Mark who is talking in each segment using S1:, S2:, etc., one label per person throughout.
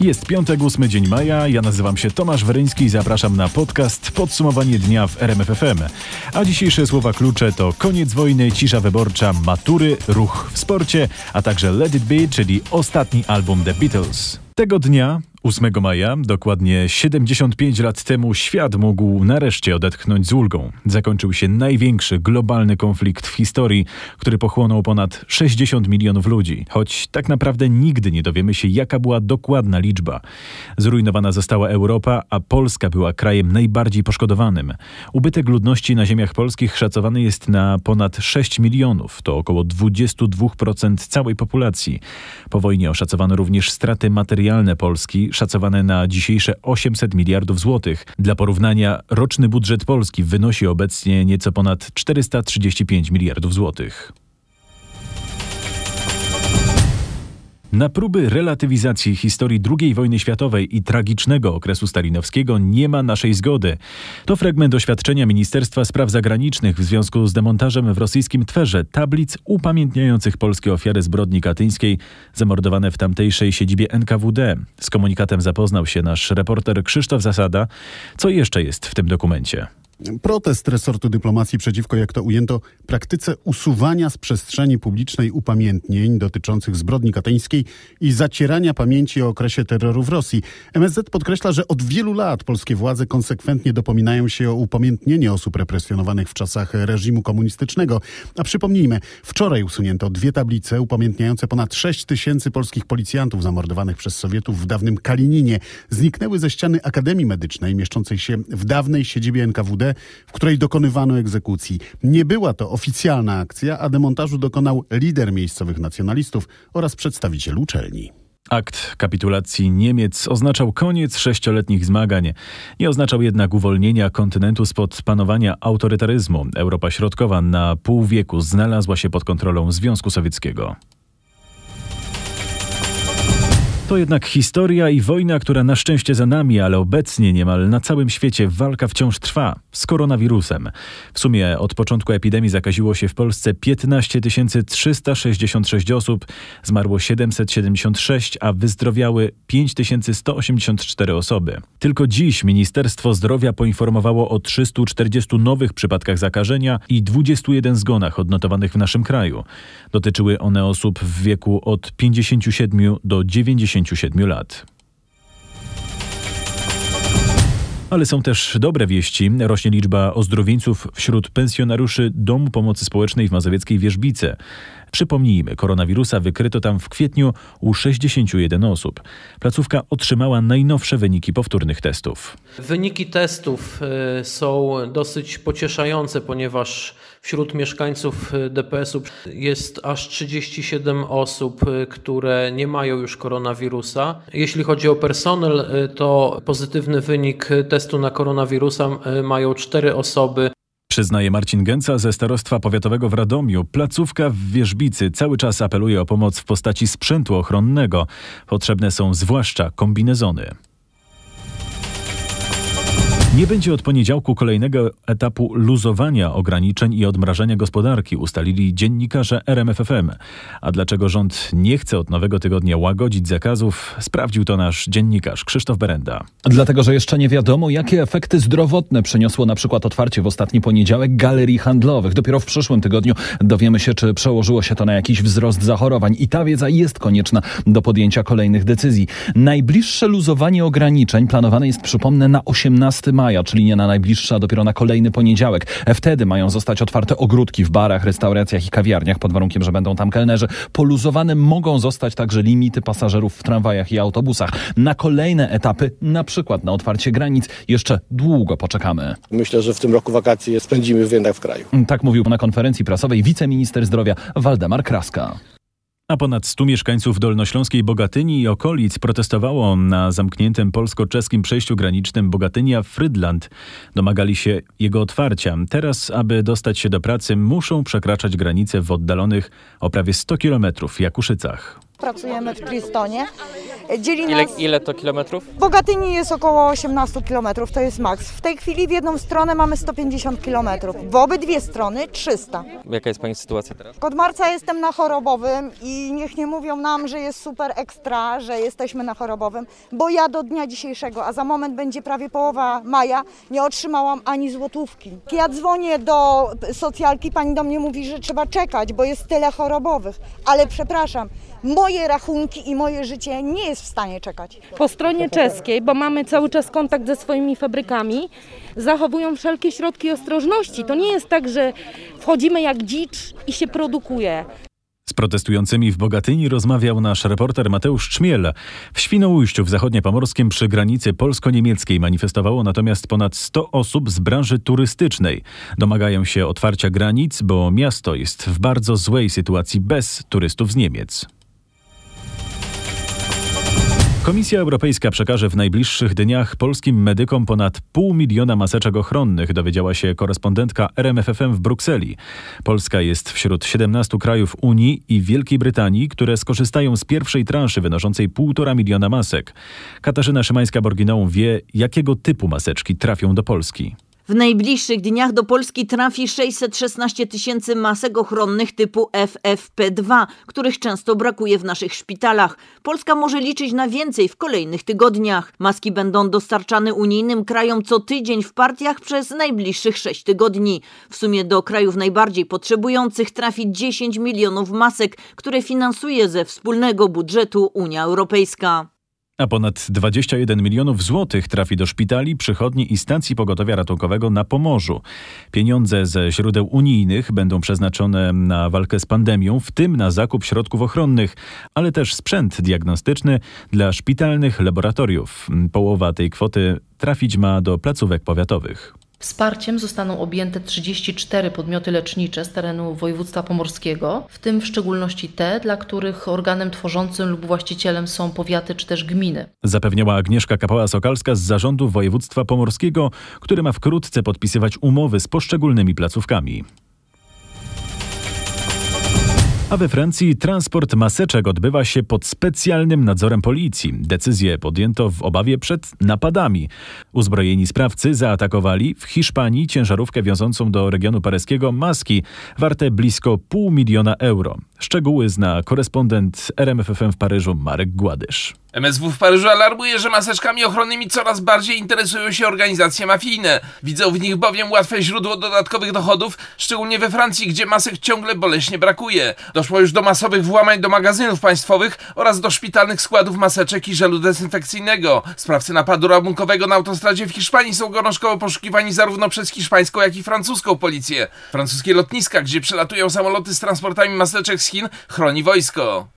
S1: Jest piątek, ósmy dzień maja. Ja nazywam się Tomasz Weryński i zapraszam na podcast Podsumowanie dnia w RMFFM. A dzisiejsze słowa klucze to koniec wojny, cisza wyborcza, matury, ruch w sporcie, a także Let It Be, czyli ostatni album The Beatles. Tego dnia 8 maja, dokładnie 75 lat temu, świat mógł nareszcie odetchnąć z ulgą. Zakończył się największy globalny konflikt w historii, który pochłonął ponad 60 milionów ludzi. Choć tak naprawdę nigdy nie dowiemy się, jaka była dokładna liczba. Zrujnowana została Europa, a Polska była krajem najbardziej poszkodowanym. Ubytek ludności na ziemiach polskich szacowany jest na ponad 6 milionów, to około 22% całej populacji. Po wojnie oszacowano również straty materialne Polski, szacowane na dzisiejsze 800 miliardów złotych. Dla porównania roczny budżet Polski wynosi obecnie nieco ponad 435 miliardów złotych. Na próby relatywizacji historii II wojny światowej i tragicznego okresu stalinowskiego nie ma naszej zgody. To fragment oświadczenia Ministerstwa Spraw Zagranicznych w związku z demontażem w rosyjskim Twerze tablic upamiętniających polskie ofiary zbrodni katyńskiej zamordowane w tamtejszej siedzibie NKWD. Z komunikatem zapoznał się nasz reporter Krzysztof Zasada. Co jeszcze jest w tym dokumencie?
S2: Protest resortu dyplomacji przeciwko, jak to ujęto, praktyce usuwania z przestrzeni publicznej upamiętnień dotyczących zbrodni katyńskiej i zacierania pamięci o okresie terroru w Rosji. MSZ podkreśla, że od wielu lat polskie władze konsekwentnie dopominają się o upamiętnienie osób represjonowanych w czasach reżimu komunistycznego. A przypomnijmy, wczoraj usunięto dwie tablice upamiętniające ponad 6 tysięcy polskich policjantów zamordowanych przez Sowietów w dawnym Kalininie. Zniknęły ze ściany Akademii Medycznej mieszczącej się w dawnej siedzibie NKWD w której dokonywano egzekucji. Nie była to oficjalna akcja, a demontażu dokonał lider miejscowych nacjonalistów oraz przedstawiciel uczelni.
S1: Akt kapitulacji Niemiec oznaczał koniec sześcioletnich zmagań. Nie oznaczał jednak uwolnienia kontynentu spod panowania autorytaryzmu. Europa Środkowa na pół wieku znalazła się pod kontrolą Związku Sowieckiego. To jednak historia i wojna, która na szczęście za nami, ale obecnie niemal na całym świecie walka wciąż trwa z koronawirusem. W sumie od początku epidemii zakaziło się w Polsce 15 366 osób, zmarło 776, a wyzdrowiały 5184 osoby. Tylko dziś Ministerstwo Zdrowia poinformowało o 340 nowych przypadkach zakażenia i 21 zgonach odnotowanych w naszym kraju. Dotyczyły one osób w wieku od 57 do 97 lat. Ale są też dobre wieści. Rośnie liczba ozdrowieńców wśród pensjonariuszy Domu Pomocy Społecznej w Mazowieckiej Wierzbice. Przypomnijmy, koronawirusa wykryto tam w kwietniu u 61 osób. Placówka otrzymała najnowsze wyniki powtórnych testów.
S3: Wyniki testów y, są dosyć pocieszające, ponieważ wśród mieszkańców y, DPS-u jest aż 37 osób, y, które nie mają już koronawirusa. Jeśli chodzi o personel, to pozytywny wynik testu na koronawirusa mają 4 osoby.
S1: Przyznaje Marcin Gęca ze Starostwa Powiatowego w Radomiu. Placówka w Wierzbicy cały czas apeluje o pomoc w postaci sprzętu ochronnego. Potrzebne są zwłaszcza kombinezony. Nie będzie od poniedziałku kolejnego etapu luzowania ograniczeń i odmrażania gospodarki, ustalili dziennikarze RMFFM. A dlaczego rząd nie chce od nowego tygodnia łagodzić zakazów, sprawdził to nasz dziennikarz Krzysztof Berenda.
S4: Dlatego, że jeszcze nie wiadomo, jakie efekty zdrowotne przyniosło na przykład otwarcie w ostatni poniedziałek galerii handlowych. Dopiero w przyszłym tygodniu dowiemy się, czy przełożyło się to na jakiś wzrost zachorowań i ta wiedza jest konieczna do podjęcia kolejnych decyzji. Najbliższe luzowanie ograniczeń planowane jest, przypomnę, na 18 maja maja, czyli nie na najbliższy, a dopiero na kolejny poniedziałek. Wtedy mają zostać otwarte ogródki w barach, restauracjach i kawiarniach, pod warunkiem, że będą tam kelnerzy. Poluzowane mogą zostać także limity pasażerów w tramwajach i autobusach. Na kolejne etapy, na przykład na otwarcie granic, jeszcze długo poczekamy.
S5: Myślę, że w tym roku wakacje spędzimy jednak w kraju.
S4: Tak mówił na konferencji prasowej wiceminister zdrowia Waldemar Kraska.
S1: A ponad 100 mieszkańców Dolnośląskiej Bogatyni i okolic protestowało na zamkniętym polsko-czeskim przejściu granicznym Bogatynia-Frydland. Domagali się jego otwarcia. Teraz, aby dostać się do pracy, muszą przekraczać granice w oddalonych o prawie 100 kilometrów Jakuszycach.
S6: Pracujemy w Tristonie Dzieli
S7: Ile,
S6: nas...
S7: ile to kilometrów?
S6: W Bogatyni jest około 18 km, to jest maks. W tej chwili w jedną stronę mamy 150 km, w obydwie strony 300.
S7: Jaka jest Pani sytuacja teraz?
S6: Od marca jestem na chorobowym i niech nie mówią nam, że jest super ekstra, że jesteśmy na chorobowym, bo ja do dnia dzisiejszego, a za moment będzie prawie połowa maja, nie otrzymałam ani złotówki. Ja dzwonię do socjalki, pani do mnie mówi, że trzeba czekać, bo jest tyle chorobowych, ale przepraszam, moje rachunki i moje życie nie jest w stanie czekać.
S8: po stronie czeskiej, bo mamy cały czas kontakt ze swoimi fabrykami, zachowują wszelkie środki ostrożności. To nie jest tak, że wchodzimy jak dzicz i się produkuje.
S1: Z protestującymi w Bogatyni rozmawiał nasz reporter Mateusz Czmiel. W Świnoujściu w zachodniopomorskim przy granicy polsko-niemieckiej manifestowało natomiast ponad 100 osób z branży turystycznej. Domagają się otwarcia granic, bo miasto jest w bardzo złej sytuacji bez turystów z Niemiec. Komisja Europejska przekaże w najbliższych dniach polskim medykom ponad pół miliona maseczek ochronnych, dowiedziała się korespondentka RMFFM w Brukseli. Polska jest wśród 17 krajów Unii i Wielkiej Brytanii, które skorzystają z pierwszej transzy wynoszącej 1,5 miliona masek. Katarzyna Szymańska-Borginą wie, jakiego typu maseczki trafią do Polski.
S9: W najbliższych dniach do Polski trafi 616 tysięcy masek ochronnych typu FFP2, których często brakuje w naszych szpitalach. Polska może liczyć na więcej w kolejnych tygodniach. Maski będą dostarczane unijnym krajom co tydzień w partiach przez najbliższych 6 tygodni. W sumie do krajów najbardziej potrzebujących trafi 10 milionów masek, które finansuje ze wspólnego budżetu Unia Europejska.
S1: A ponad 21 milionów złotych trafi do szpitali, przychodni i stacji pogotowia ratunkowego na Pomorzu. Pieniądze ze źródeł unijnych będą przeznaczone na walkę z pandemią, w tym na zakup środków ochronnych, ale też sprzęt diagnostyczny dla szpitalnych laboratoriów. Połowa tej kwoty trafić ma do placówek powiatowych.
S10: Wsparciem zostaną objęte 34 podmioty lecznicze z terenu województwa pomorskiego, w tym w szczególności te, dla których organem tworzącym lub właścicielem są powiaty czy też gminy.
S1: Zapewniała Agnieszka Kapała-Sokalska z Zarządu Województwa Pomorskiego, który ma wkrótce podpisywać umowy z poszczególnymi placówkami. A we Francji transport maseczek odbywa się pod specjalnym nadzorem policji. Decyzję podjęto w obawie przed napadami. Uzbrojeni sprawcy zaatakowali w Hiszpanii ciężarówkę wiążącą do regionu paryskiego maski warte blisko pół miliona euro. Szczegóły zna korespondent RMFFM w Paryżu Marek Gładysz.
S11: MSW w Paryżu alarmuje, że maseczkami ochronnymi coraz bardziej interesują się organizacje mafijne. Widzą w nich bowiem łatwe źródło dodatkowych dochodów, szczególnie we Francji, gdzie masek ciągle boleśnie brakuje. Doszło już do masowych włamań do magazynów państwowych oraz do szpitalnych składów maseczek i żelu dezynfekcyjnego. Sprawcy napadu rabunkowego na autostradzie w Hiszpanii są gorączkowo poszukiwani zarówno przez hiszpańską, jak i francuską policję. Francuskie lotniska, gdzie przelatują samoloty z transportami maseczek z Chin, chroni wojsko.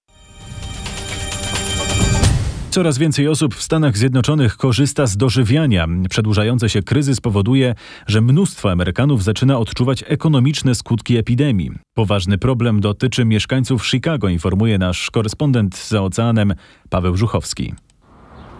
S1: Coraz więcej osób w Stanach Zjednoczonych korzysta z dożywiania. Przedłużający się kryzys powoduje, że mnóstwo Amerykanów zaczyna odczuwać ekonomiczne skutki epidemii. Poważny problem dotyczy mieszkańców Chicago, informuje nasz korespondent za oceanem Paweł Żuchowski.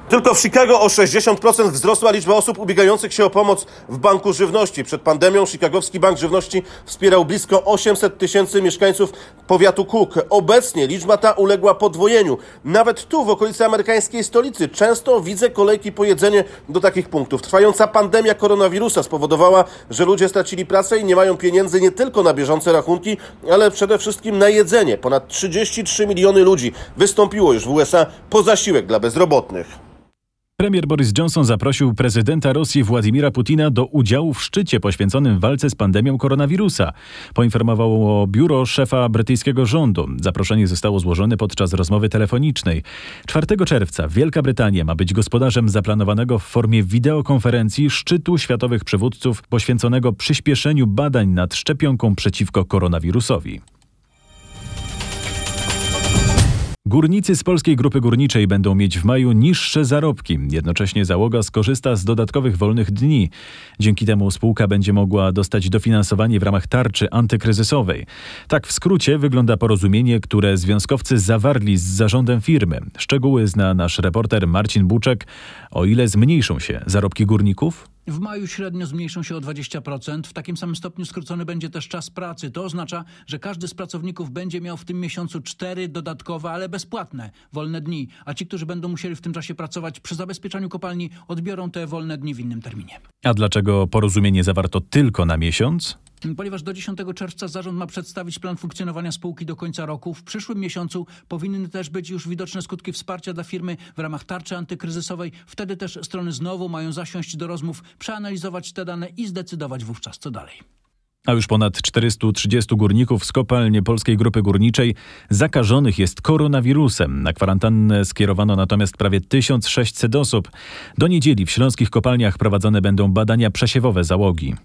S12: Tylko w Chicago o 60% wzrosła liczba osób ubiegających się o pomoc w Banku Żywności. Przed pandemią Chicagowski Bank Żywności wspierał blisko 800 tysięcy mieszkańców powiatu Cook. Obecnie liczba ta uległa podwojeniu. Nawet tu, w okolicy amerykańskiej stolicy, często widzę kolejki po jedzenie do takich punktów. Trwająca pandemia koronawirusa spowodowała, że ludzie stracili pracę i nie mają pieniędzy nie tylko na bieżące rachunki, ale przede wszystkim na jedzenie. Ponad 33 miliony ludzi wystąpiło już w USA po zasiłek dla bezrobotnych.
S1: Premier Boris Johnson zaprosił prezydenta Rosji Władimira Putina do udziału w szczycie poświęconym walce z pandemią koronawirusa. Poinformowało biuro szefa brytyjskiego rządu. Zaproszenie zostało złożone podczas rozmowy telefonicznej. 4 czerwca Wielka Brytania ma być gospodarzem zaplanowanego w formie wideokonferencji szczytu światowych przywódców poświęconego przyspieszeniu badań nad szczepionką przeciwko koronawirusowi. Górnicy z Polskiej Grupy Górniczej będą mieć w maju niższe zarobki. Jednocześnie załoga skorzysta z dodatkowych wolnych dni. Dzięki temu spółka będzie mogła dostać dofinansowanie w ramach tarczy antykryzysowej. Tak w skrócie wygląda porozumienie, które związkowcy zawarli z zarządem firmy. Szczegóły zna nasz reporter Marcin Buczek. O ile zmniejszą się zarobki górników?
S13: W maju średnio zmniejszą się o 20%. W takim samym stopniu skrócony będzie też czas pracy. To oznacza, że każdy z pracowników będzie miał w tym miesiącu cztery dodatkowe, ale bezpłatne wolne dni. A ci, którzy będą musieli w tym czasie pracować przy zabezpieczaniu kopalni, odbiorą te wolne dni w innym terminie.
S1: A dlaczego porozumienie zawarto tylko na miesiąc?
S13: Ponieważ do 10 czerwca zarząd ma przedstawić plan funkcjonowania spółki do końca roku, w przyszłym miesiącu powinny też być już widoczne skutki wsparcia dla firmy w ramach tarczy antykryzysowej. Wtedy też strony znowu mają zasiąść do rozmów, przeanalizować te dane i zdecydować wówczas co dalej.
S1: A już ponad 430 górników z kopalni Polskiej Grupy Górniczej zakażonych jest koronawirusem. Na kwarantannę skierowano natomiast prawie 1600 osób. Do niedzieli w śląskich kopalniach prowadzone będą badania przesiewowe załogi.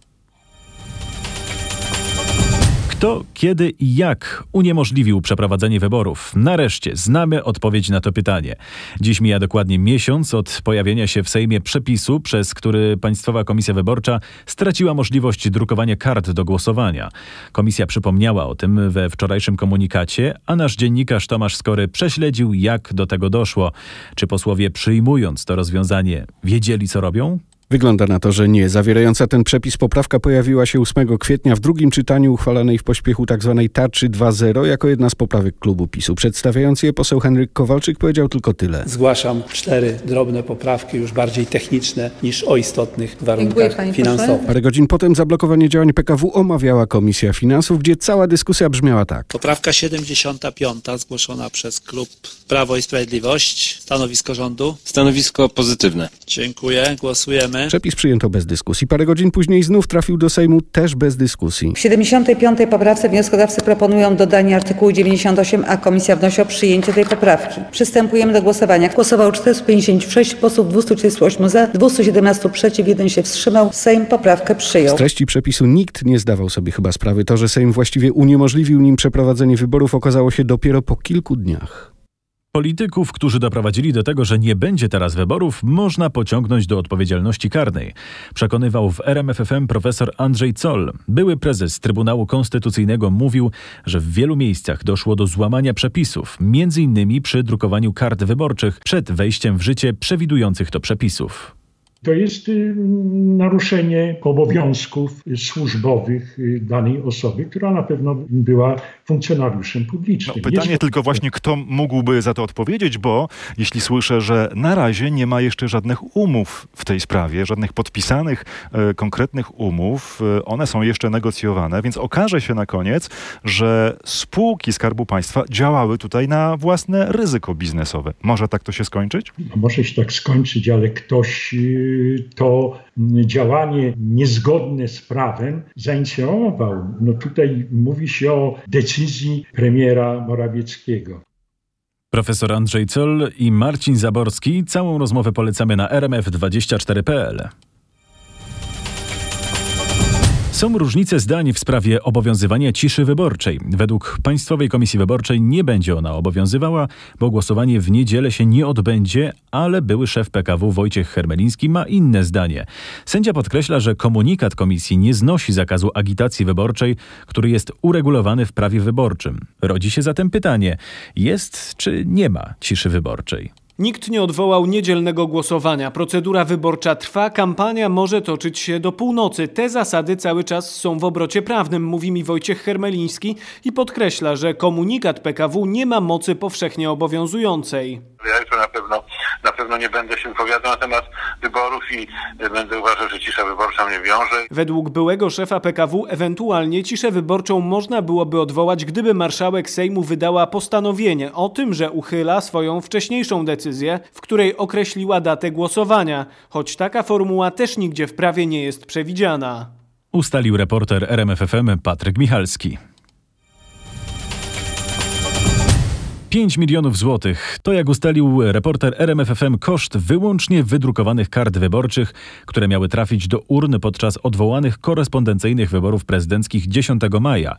S1: Kto, kiedy i jak uniemożliwił przeprowadzenie wyborów? Nareszcie znamy odpowiedź na to pytanie. Dziś mija dokładnie miesiąc od pojawienia się w Sejmie przepisu, przez który Państwowa Komisja Wyborcza straciła możliwość drukowania kart do głosowania. Komisja przypomniała o tym we wczorajszym komunikacie, a nasz dziennikarz Tomasz Skory prześledził, jak do tego doszło. Czy posłowie przyjmując to rozwiązanie wiedzieli, co robią?
S14: Wygląda na to, że nie. Zawierająca ten przepis poprawka pojawiła się 8 kwietnia w drugim czytaniu uchwalanej w pośpiechu tzw. Tak tarczy 2.0 jako jedna z poprawek klubu PiSu. Przedstawiając je poseł Henryk Kowalczyk powiedział tylko tyle.
S15: Zgłaszam cztery drobne poprawki, już bardziej techniczne niż o istotnych warunkach finansowych.
S14: Parę godzin potem zablokowanie działań PKW omawiała Komisja Finansów, gdzie cała dyskusja brzmiała tak.
S15: Poprawka 75 zgłoszona przez klub Prawo i Sprawiedliwość. Stanowisko rządu?
S7: Stanowisko pozytywne.
S15: Dziękuję. Głosujemy.
S14: Przepis przyjęto bez dyskusji. Parę godzin później znów trafił do Sejmu też bez dyskusji.
S16: W 75. poprawce wnioskodawcy proponują dodanie artykułu 98, a komisja wnosi o przyjęcie tej poprawki. Przystępujemy do głosowania. Głosowało 456 posłów, 238 za, 217 przeciw, jeden się wstrzymał. Sejm poprawkę przyjął.
S14: Z treści przepisu nikt nie zdawał sobie chyba sprawy. To, że Sejm właściwie uniemożliwił nim przeprowadzenie wyborów okazało się dopiero po kilku dniach.
S1: Polityków, którzy doprowadzili do tego, że nie będzie teraz wyborów, można pociągnąć do odpowiedzialności karnej. Przekonywał w RMFFM profesor Andrzej Zoll. Były prezes Trybunału Konstytucyjnego mówił, że w wielu miejscach doszło do złamania przepisów, między innymi przy drukowaniu kart wyborczych przed wejściem w życie przewidujących to przepisów.
S17: To jest y, naruszenie obowiązków służbowych y, danej osoby, która na pewno była funkcjonariuszem publicznym.
S18: No, pytanie jest... tylko właśnie, kto mógłby za to odpowiedzieć, bo jeśli słyszę, że na razie nie ma jeszcze żadnych umów w tej sprawie, żadnych podpisanych e, konkretnych umów, e, one są jeszcze negocjowane, więc okaże się na koniec, że spółki Skarbu Państwa działały tutaj na własne ryzyko biznesowe. Może tak to się skończyć?
S17: No, może się tak skończyć, ale ktoś y, to działanie niezgodne z prawem zainicjował. No tutaj mówi się o decyzji premiera Morawieckiego.
S1: Profesor Andrzej Zoll i Marcin Zaborski. Całą rozmowę polecamy na rmf24.pl. Są różnice zdań w sprawie obowiązywania ciszy wyborczej. Według Państwowej Komisji Wyborczej nie będzie ona obowiązywała, bo głosowanie w niedzielę się nie odbędzie, ale były szef PKW Wojciech Hermeliński ma inne zdanie. Sędzia podkreśla, że komunikat komisji nie znosi zakazu agitacji wyborczej, który jest uregulowany w prawie wyborczym. Rodzi się zatem pytanie: jest czy nie ma ciszy wyborczej?
S19: Nikt nie odwołał niedzielnego głosowania. Procedura wyborcza trwa, kampania może toczyć się do północy. Te zasady cały czas są w obrocie prawnym, mówi mi Wojciech Hermeliński i podkreśla, że komunikat PKW nie ma mocy powszechnie obowiązującej.
S20: Ja jutro na pewno, na pewno nie będę się wypowiadał na temat wyborów i będę uważał, że cisza wyborcza mnie wiąże.
S19: Według byłego szefa PKW ewentualnie ciszę wyborczą można byłoby odwołać, gdyby marszałek Sejmu wydała postanowienie o tym, że uchyla swoją wcześniejszą decyzję, w której określiła datę głosowania, choć taka formuła też nigdzie w prawie nie jest przewidziana.
S1: Ustalił reporter RMFFM Patryk Michalski. 5 milionów złotych. To jak ustalił reporter RMFFM koszt wyłącznie wydrukowanych kart wyborczych, które miały trafić do urny podczas odwołanych korespondencyjnych wyborów prezydenckich 10 maja.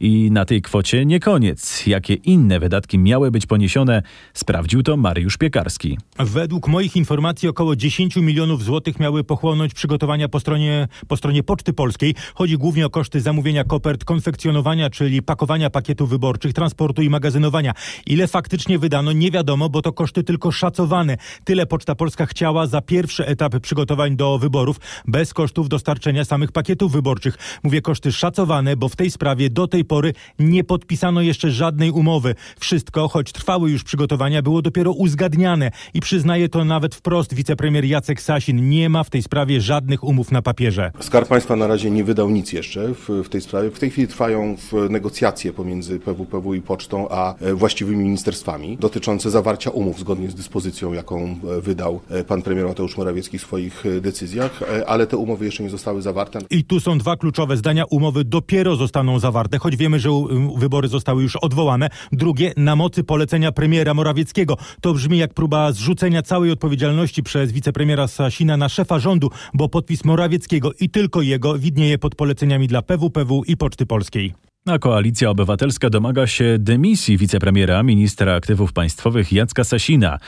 S1: I na tej kwocie nie koniec. Jakie inne wydatki miały być poniesione, sprawdził to Mariusz Piekarski.
S21: Według moich informacji około 10 milionów złotych miały pochłonąć przygotowania po stronie, po stronie Poczty Polskiej. Chodzi głównie o koszty zamówienia kopert, konfekcjonowania, czyli pakowania pakietów wyborczych, transportu i magazynowania. Ile faktycznie wydano, nie wiadomo, bo to koszty tylko szacowane. Tyle Poczta Polska chciała za pierwszy etap przygotowań do wyborów, bez kosztów dostarczenia samych pakietów wyborczych. Mówię koszty szacowane, bo w tej sprawie do tej pory nie podpisano jeszcze żadnej umowy. Wszystko, choć trwały już przygotowania, było dopiero uzgadniane i przyznaje to nawet wprost wicepremier Jacek Sasin. Nie ma w tej sprawie żadnych umów na papierze.
S22: Skarb Państwa na razie nie wydał nic jeszcze w, w tej sprawie. W tej chwili trwają negocjacje pomiędzy PWPW i Pocztą a e, właściwymi ministerstwami dotyczące zawarcia umów zgodnie z dyspozycją, jaką e, wydał e, pan premier Mateusz Morawiecki w swoich e, decyzjach, ale te umowy jeszcze nie zostały zawarte.
S21: I tu są dwa kluczowe zdania. Umowy dopiero zostaną zawarte, choć wiemy, że wybory zostały już odwołane. Drugie, na mocy polecenia premiera Morawieckiego. To brzmi jak próba zrzucenia całej odpowiedzialności przez wicepremiera Sasina na szefa rządu, bo podpis Morawieckiego i tylko jego widnieje pod poleceniami dla PWPW i Poczty Polskiej.
S1: A Koalicja Obywatelska domaga się dymisji wicepremiera, ministra aktywów państwowych Jacka Sasina.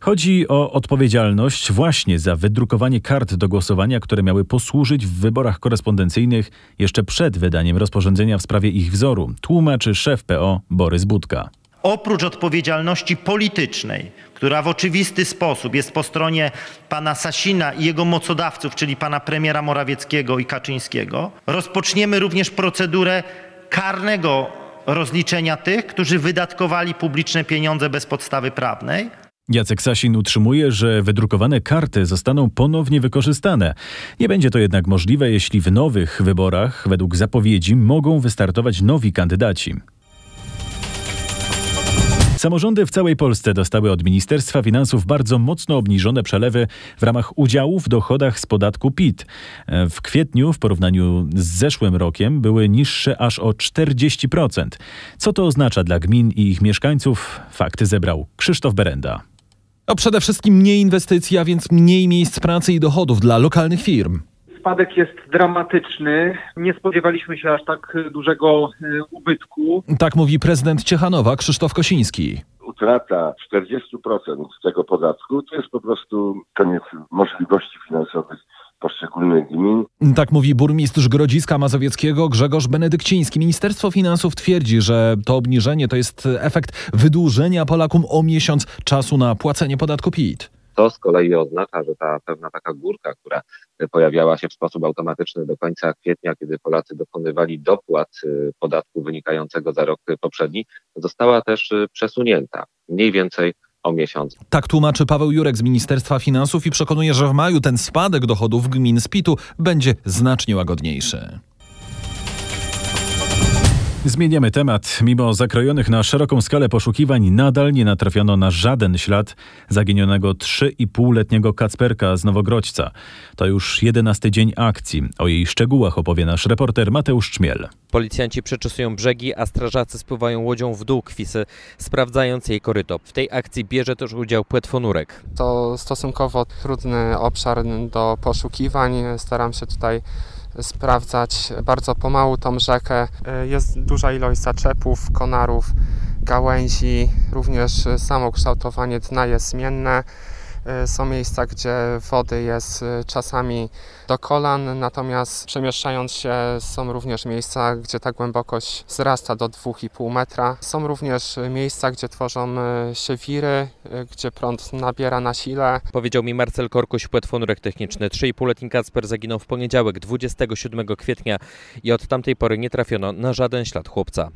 S1: Chodzi o odpowiedzialność właśnie za wydrukowanie kart do głosowania, które miały posłużyć w wyborach korespondencyjnych jeszcze przed wydaniem rozporządzenia w sprawie ich wzoru, tłumaczy szef PO Borys Budka.
S23: Oprócz odpowiedzialności politycznej, która w oczywisty sposób jest po stronie pana Sasina i jego mocodawców, czyli pana premiera Morawieckiego i Kaczyńskiego, rozpoczniemy również procedurę karnego rozliczenia tych, którzy wydatkowali publiczne pieniądze bez podstawy prawnej.
S1: Jacek Sasin utrzymuje, że wydrukowane karty zostaną ponownie wykorzystane. Nie będzie to jednak możliwe, jeśli w nowych wyborach, według zapowiedzi, mogą wystartować nowi kandydaci. Samorządy w całej Polsce dostały od Ministerstwa Finansów bardzo mocno obniżone przelewy w ramach udziału w dochodach z podatku PIT. W kwietniu w porównaniu z zeszłym rokiem były niższe aż o 40%. Co to oznacza dla gmin i ich mieszkańców? Fakty zebrał Krzysztof Berenda.
S4: No przede wszystkim mniej inwestycji, a więc mniej miejsc pracy i dochodów dla lokalnych firm.
S24: Spadek jest dramatyczny. Nie spodziewaliśmy się aż tak dużego e, ubytku.
S4: Tak mówi prezydent Ciechanowa Krzysztof Kosiński.
S25: utrata 40% tego podatku to jest po prostu koniec możliwości finansowych poszczególnych gmin.
S4: Tak mówi burmistrz Grodziska Mazowieckiego Grzegorz Benedykciński. Ministerstwo Finansów twierdzi, że to obniżenie to jest efekt wydłużenia Polakom o miesiąc czasu na płacenie podatku PIT.
S26: To z kolei oznacza, że ta pewna taka górka, która pojawiała się w sposób automatyczny do końca kwietnia, kiedy Polacy dokonywali dopłat y, podatku wynikającego za rok poprzedni, została też y, przesunięta mniej więcej o miesiąc.
S4: Tak tłumaczy Paweł Jurek z Ministerstwa Finansów i przekonuje, że w maju ten spadek dochodów gmin z PIT-u będzie znacznie łagodniejszy.
S1: Zmieniamy temat. Mimo zakrojonych na szeroką skalę poszukiwań, nadal nie natrafiono na żaden ślad zaginionego 3,5-letniego Kacperka z Nowogrodźca. To już jedenasty dzień akcji. O jej szczegółach opowie nasz reporter Mateusz Czmiel.
S7: Policjanci przeczesują brzegi, a strażacy spływają łodzią w dół Kwisy, sprawdzając jej koryto. W tej akcji bierze też udział płetwonurek.
S27: To stosunkowo trudny obszar do poszukiwań. Staram się tutaj sprawdzać bardzo pomału tą rzekę. Jest duża ilość zaczepów, konarów, gałęzi, również samo kształtowanie dna jest zmienne. Są miejsca, gdzie wody jest czasami do kolan, natomiast przemieszczając się są również miejsca, gdzie ta głębokość wzrasta do 2,5 metra. Są również miejsca, gdzie tworzą się wiry, gdzie prąd nabiera na sile.
S7: Powiedział mi Marcel Korkuś, płetwonurek techniczny. 3,5-letni Kacper zaginął w poniedziałek, 27 kwietnia i od tamtej pory nie trafiono na żaden ślad chłopca.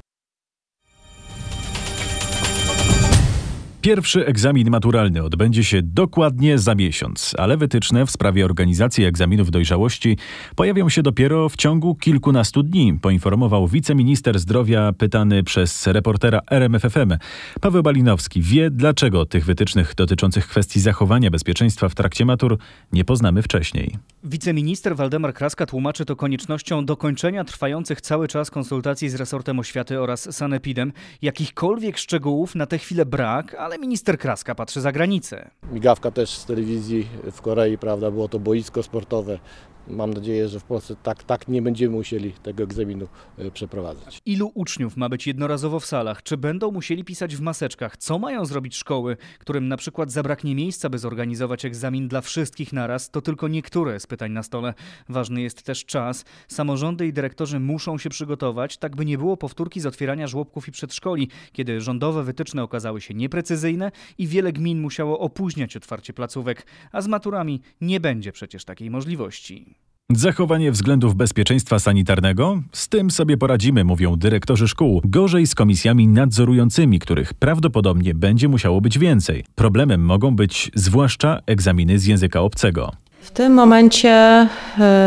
S1: Pierwszy egzamin maturalny odbędzie się dokładnie za miesiąc, ale wytyczne w sprawie organizacji egzaminów dojrzałości pojawią się dopiero w ciągu kilkunastu dni, poinformował wiceminister zdrowia pytany przez reportera RMFFM. Paweł Balinowski wie, dlaczego tych wytycznych dotyczących kwestii zachowania bezpieczeństwa w trakcie matur nie poznamy wcześniej.
S28: Wiceminister Waldemar Kraska tłumaczy to koniecznością dokończenia trwających cały czas konsultacji z resortem oświaty oraz sanepidem. Jakichkolwiek szczegółów na tę chwilę brak, ale minister Kraska patrzy za granicę.
S5: Migawka też z telewizji w Korei, prawda, było to boisko sportowe. Mam nadzieję, że w Polsce tak, tak nie będziemy musieli tego egzaminu e, przeprowadzać.
S28: Ilu uczniów ma być jednorazowo w salach? Czy będą musieli pisać w maseczkach? Co mają zrobić szkoły, którym na przykład zabraknie miejsca, by zorganizować egzamin dla wszystkich naraz? To tylko niektóre z pytań na stole. Ważny jest też czas. Samorządy i dyrektorzy muszą się przygotować, tak by nie było powtórki z otwierania żłobków i przedszkoli, kiedy rządowe wytyczne okazały się nieprecyzyjne i wiele gmin musiało opóźniać otwarcie placówek, a z maturami nie będzie przecież takiej możliwości.
S1: Zachowanie względów bezpieczeństwa sanitarnego? Z tym sobie poradzimy, mówią dyrektorzy szkół. Gorzej z komisjami nadzorującymi, których prawdopodobnie będzie musiało być więcej. Problemem mogą być zwłaszcza egzaminy z języka obcego.
S29: W tym momencie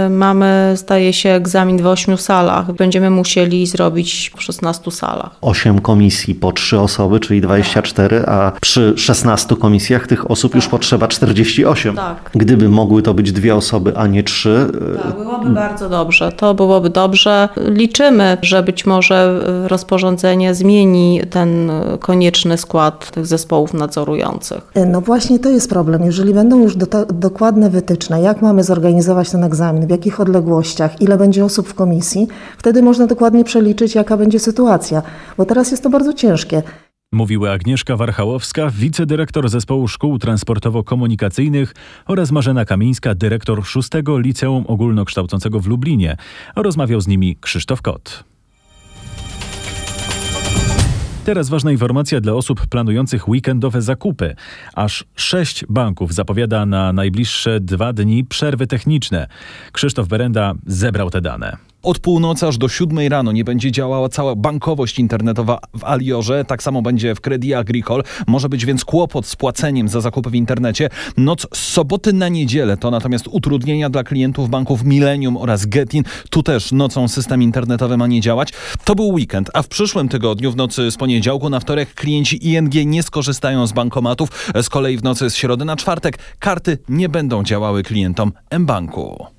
S29: y, mamy, zdaje się, egzamin w ośmiu salach. Będziemy musieli zrobić w 16 salach.
S30: 8 komisji po 3 osoby, czyli 24, a przy 16 komisjach tych osób już potrzeba 48.
S29: Tak.
S30: Gdyby mogły to być dwie osoby, a nie trzy.
S29: Tak, byłoby bardzo dobrze. To byłoby dobrze. Liczymy, że być może rozporządzenie zmieni ten konieczny skład tych zespołów nadzorujących.
S31: No właśnie to jest problem. Jeżeli będą już do, dokładne wytyczne, jak mamy zorganizować ten egzamin, w jakich odległościach, ile będzie osób w komisji, wtedy można dokładnie przeliczyć, jaka będzie sytuacja, bo teraz jest to bardzo ciężkie.
S1: Mówiły Agnieszka Warchałowska, wicedyrektor Zespołu Szkół Transportowo-Komunikacyjnych oraz Marzena Kamińska, dyrektor 6 Liceum Ogólnokształcącego w Lublinie. Rozmawiał z nimi Krzysztof Kot. Teraz ważna informacja dla osób planujących weekendowe zakupy. Aż sześć banków zapowiada na najbliższe dwa dni przerwy techniczne. Krzysztof Berenda zebrał te dane.
S4: Od północy aż do siódmej rano nie będzie działała cała bankowość internetowa w Aliorze, tak samo będzie w Credit Agricole. Może być więc kłopot z płaceniem za zakupy w internecie. Noc z soboty na niedzielę to natomiast utrudnienia dla klientów banków Millennium oraz Getin. Tu też nocą system internetowy ma nie działać. To był weekend, a w przyszłym tygodniu w nocy z poniedziałku na wtorek klienci ING nie skorzystają z bankomatów. Z kolei w nocy z środy na czwartek karty nie będą działały klientom mBanku.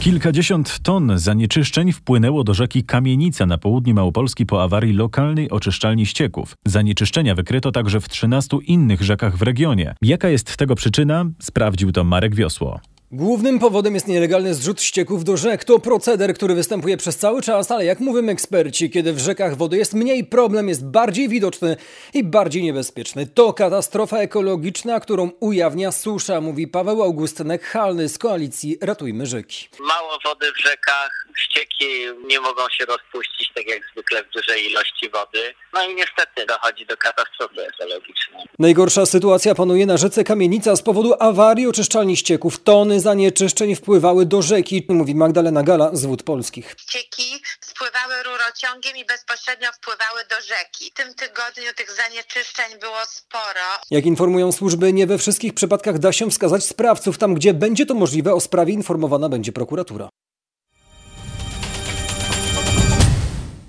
S1: Kilkadziesiąt ton zanieczyszczeń wpłynęło do rzeki Kamienica na południu Małopolski po awarii lokalnej oczyszczalni ścieków. Zanieczyszczenia wykryto także w 13 innych rzekach w regionie. Jaka jest tego przyczyna? Sprawdził to Marek Wiosło.
S32: Głównym powodem jest nielegalny zrzut ścieków do rzek. To proceder, który występuje przez cały czas, ale jak mówią eksperci, kiedy w rzekach wody jest mniej, problem jest bardziej widoczny i bardziej niebezpieczny. To katastrofa ekologiczna, którą ujawnia susza, mówi Paweł Augustynek Halny z koalicji Ratujmy Rzeki.
S33: Mało wody w rzekach, ścieki nie mogą się rozpuścić tak jak zwykle w dużej ilości wody. No i niestety dochodzi do katastrofy ekologicznej.
S32: Najgorsza sytuacja panuje na rzece Kamienica z powodu awarii oczyszczalni ścieków. Tony zanieczyszczeń wpływały do rzeki, mówi Magdalena Gala z Wód Polskich.
S34: Ścieki spływały rurociągiem i bezpośrednio wpływały do rzeki. W tym tygodniu tych zanieczyszczeń było sporo.
S32: Jak informują służby, nie we wszystkich przypadkach da się wskazać sprawców. Tam, gdzie będzie to możliwe, o sprawie informowana będzie prokuratura.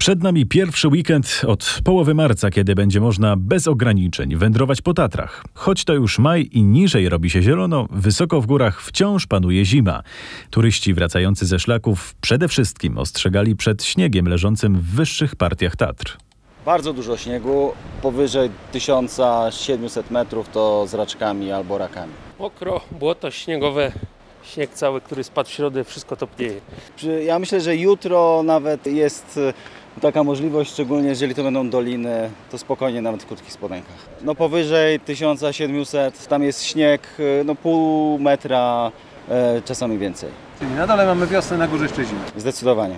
S1: Przed nami pierwszy weekend od połowy marca, kiedy będzie można bez ograniczeń wędrować po Tatrach. Choć to już maj i niżej robi się zielono, wysoko w górach wciąż panuje zima. Turyści wracający ze szlaków przede wszystkim ostrzegali przed śniegiem leżącym w wyższych partiach Tatr.
S35: Bardzo dużo śniegu, powyżej 1700 metrów to z raczkami albo rakami.
S36: Mokro, błoto śniegowe, śnieg cały, który spadł w środę, wszystko topnieje.
S35: Ja myślę, że jutro nawet jest taka możliwość, szczególnie jeżeli to będą doliny, to spokojnie nawet w krótkich spodenkach. No powyżej 1700, tam jest śnieg, no pół metra, e, czasami więcej.
S37: Czyli na dole mamy wiosnę, na górze jeszcze zimę.
S35: Zdecydowanie.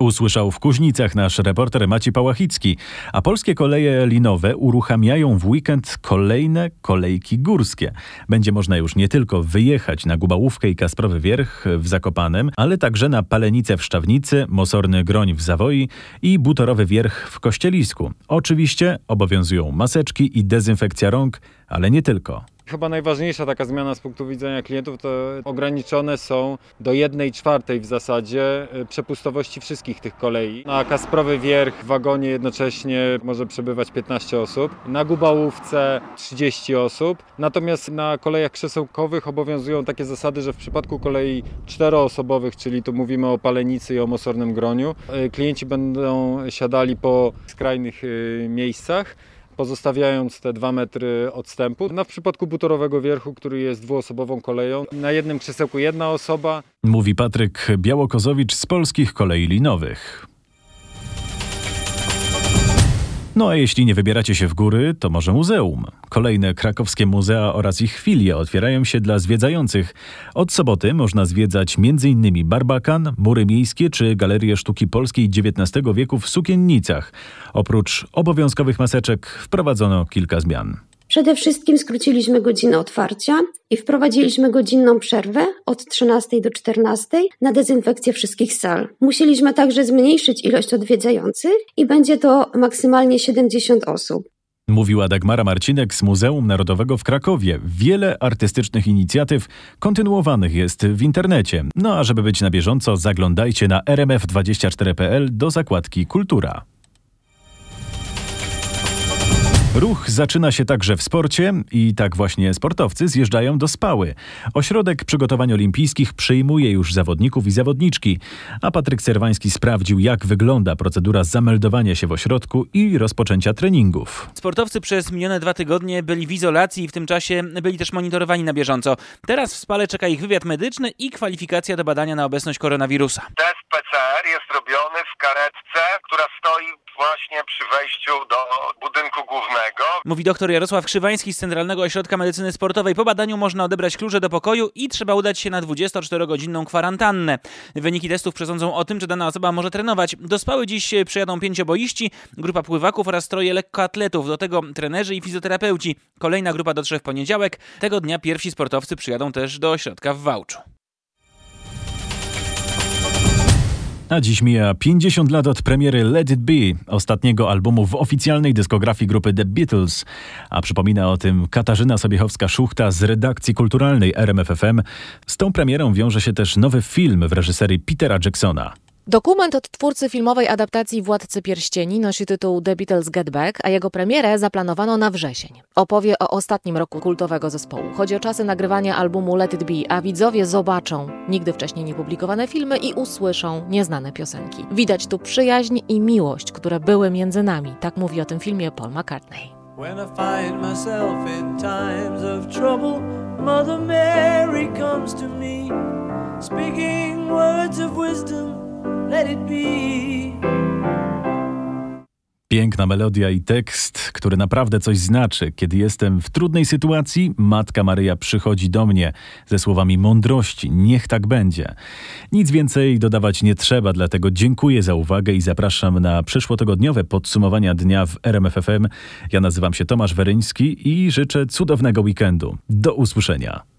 S1: Usłyszał w Kuźnicach nasz reporter Maciej Pałachicki, a polskie koleje linowe uruchamiają w weekend kolejne kolejki górskie. Będzie można już nie tylko wyjechać na Gubałówkę i Kasprowy Wierch w Zakopanem, ale także na Palenicę w Szczawnicy, Mosorny Groń w Zawoi i Butorowy Wierch w Kościelisku. Oczywiście obowiązują maseczki i dezynfekcja rąk, ale nie tylko.
S38: Chyba najważniejsza taka zmiana z punktu widzenia klientów to ograniczone są do 1 czwartej w zasadzie y, przepustowości wszystkich tych kolei. Na Kasprowy Wierch w wagonie jednocześnie może przebywać 15 osób, na Gubałówce 30 osób, natomiast na kolejach krzesełkowych obowiązują takie zasady, że w przypadku kolei czteroosobowych, czyli tu mówimy o Palenicy i o Mosornym Groniu, y, klienci będą siadali po skrajnych y, miejscach, pozostawiając te dwa metry odstępu. No w przypadku butorowego wierchu, który jest dwuosobową koleją, na jednym krzesełku jedna osoba.
S1: Mówi Patryk Białokozowicz z Polskich Kolei Linowych. No a jeśli nie wybieracie się w góry, to może muzeum. Kolejne krakowskie muzea oraz ich filie otwierają się dla zwiedzających. Od soboty można zwiedzać m.in. Barbakan, Mury Miejskie czy Galerię Sztuki Polskiej XIX wieku w Sukiennicach. Oprócz obowiązkowych maseczek wprowadzono kilka zmian.
S39: Przede wszystkim skróciliśmy godzinę otwarcia i wprowadziliśmy godzinną przerwę od 13 do 14 na dezynfekcję wszystkich sal. Musieliśmy także zmniejszyć ilość odwiedzających i będzie to maksymalnie 70 osób.
S1: Mówiła Dagmara Marcinek z Muzeum Narodowego w Krakowie. Wiele artystycznych inicjatyw kontynuowanych jest w internecie. No a żeby być na bieżąco, zaglądajcie na rmf24.pl do zakładki Kultura. Ruch zaczyna się także w sporcie i tak właśnie sportowcy zjeżdżają do Spały. Ośrodek Przygotowań Olimpijskich przyjmuje już zawodników i zawodniczki, a Patryk Serwański sprawdził, jak wygląda procedura zameldowania się w ośrodku i rozpoczęcia treningów.
S40: Sportowcy przez minione dwa tygodnie byli w izolacji i w tym czasie byli też monitorowani na bieżąco. Teraz w Spale czeka ich wywiad medyczny i kwalifikacja do badania na obecność koronawirusa.
S41: Test PCR jest robiony w karetce, która stoi właśnie przy wejściu do budynku głównego.
S40: Mówi doktor Jarosław Krzywański z Centralnego Ośrodka Medycyny Sportowej. Po badaniu można odebrać klucze do pokoju i trzeba udać się na 24-godzinną kwarantannę. Wyniki testów przesądzą o tym, czy dana osoba może trenować. Do Spały dziś przyjadą pięcioboiści, grupa pływaków oraz troje lekkoatletów. Do tego trenerzy i fizjoterapeuci. Kolejna grupa dotrze w poniedziałek. Tego dnia pierwsi sportowcy przyjadą też do ośrodka w Wałczu.
S1: A dziś mija 50 lat od premiery Let It Be, ostatniego albumu w oficjalnej dyskografii grupy The Beatles. A przypomina o tym Katarzyna Sobiechowska-Szuchta z redakcji kulturalnej RMFFM. Z tą premierą wiąże się też nowy film w reżyserii Petera Jacksona.
S42: Dokument od twórcy filmowej adaptacji Władcy Pierścieni nosi tytuł The Beatles Get Back, a jego premierę zaplanowano na wrzesień. Opowie o ostatnim roku kultowego zespołu. Chodzi o czasy nagrywania albumu Let It Be, a widzowie zobaczą nigdy wcześniej niepublikowane filmy i usłyszą nieznane piosenki. Widać tu przyjaźń i miłość, które były między nami. Tak mówi o tym filmie Paul McCartney.
S43: When I find myself in times of trouble, Mother Mary comes to me, speaking words of wisdom.
S1: Piękna melodia i tekst, który naprawdę coś znaczy. Kiedy jestem w trudnej sytuacji, Matka Maryja przychodzi do mnie ze słowami mądrości. Niech tak będzie. Nic więcej dodawać nie trzeba, dlatego dziękuję za uwagę i zapraszam na przyszłotygodniowe podsumowania dnia w RMFFM. Ja nazywam się Tomasz Weryński i życzę cudownego weekendu. Do usłyszenia.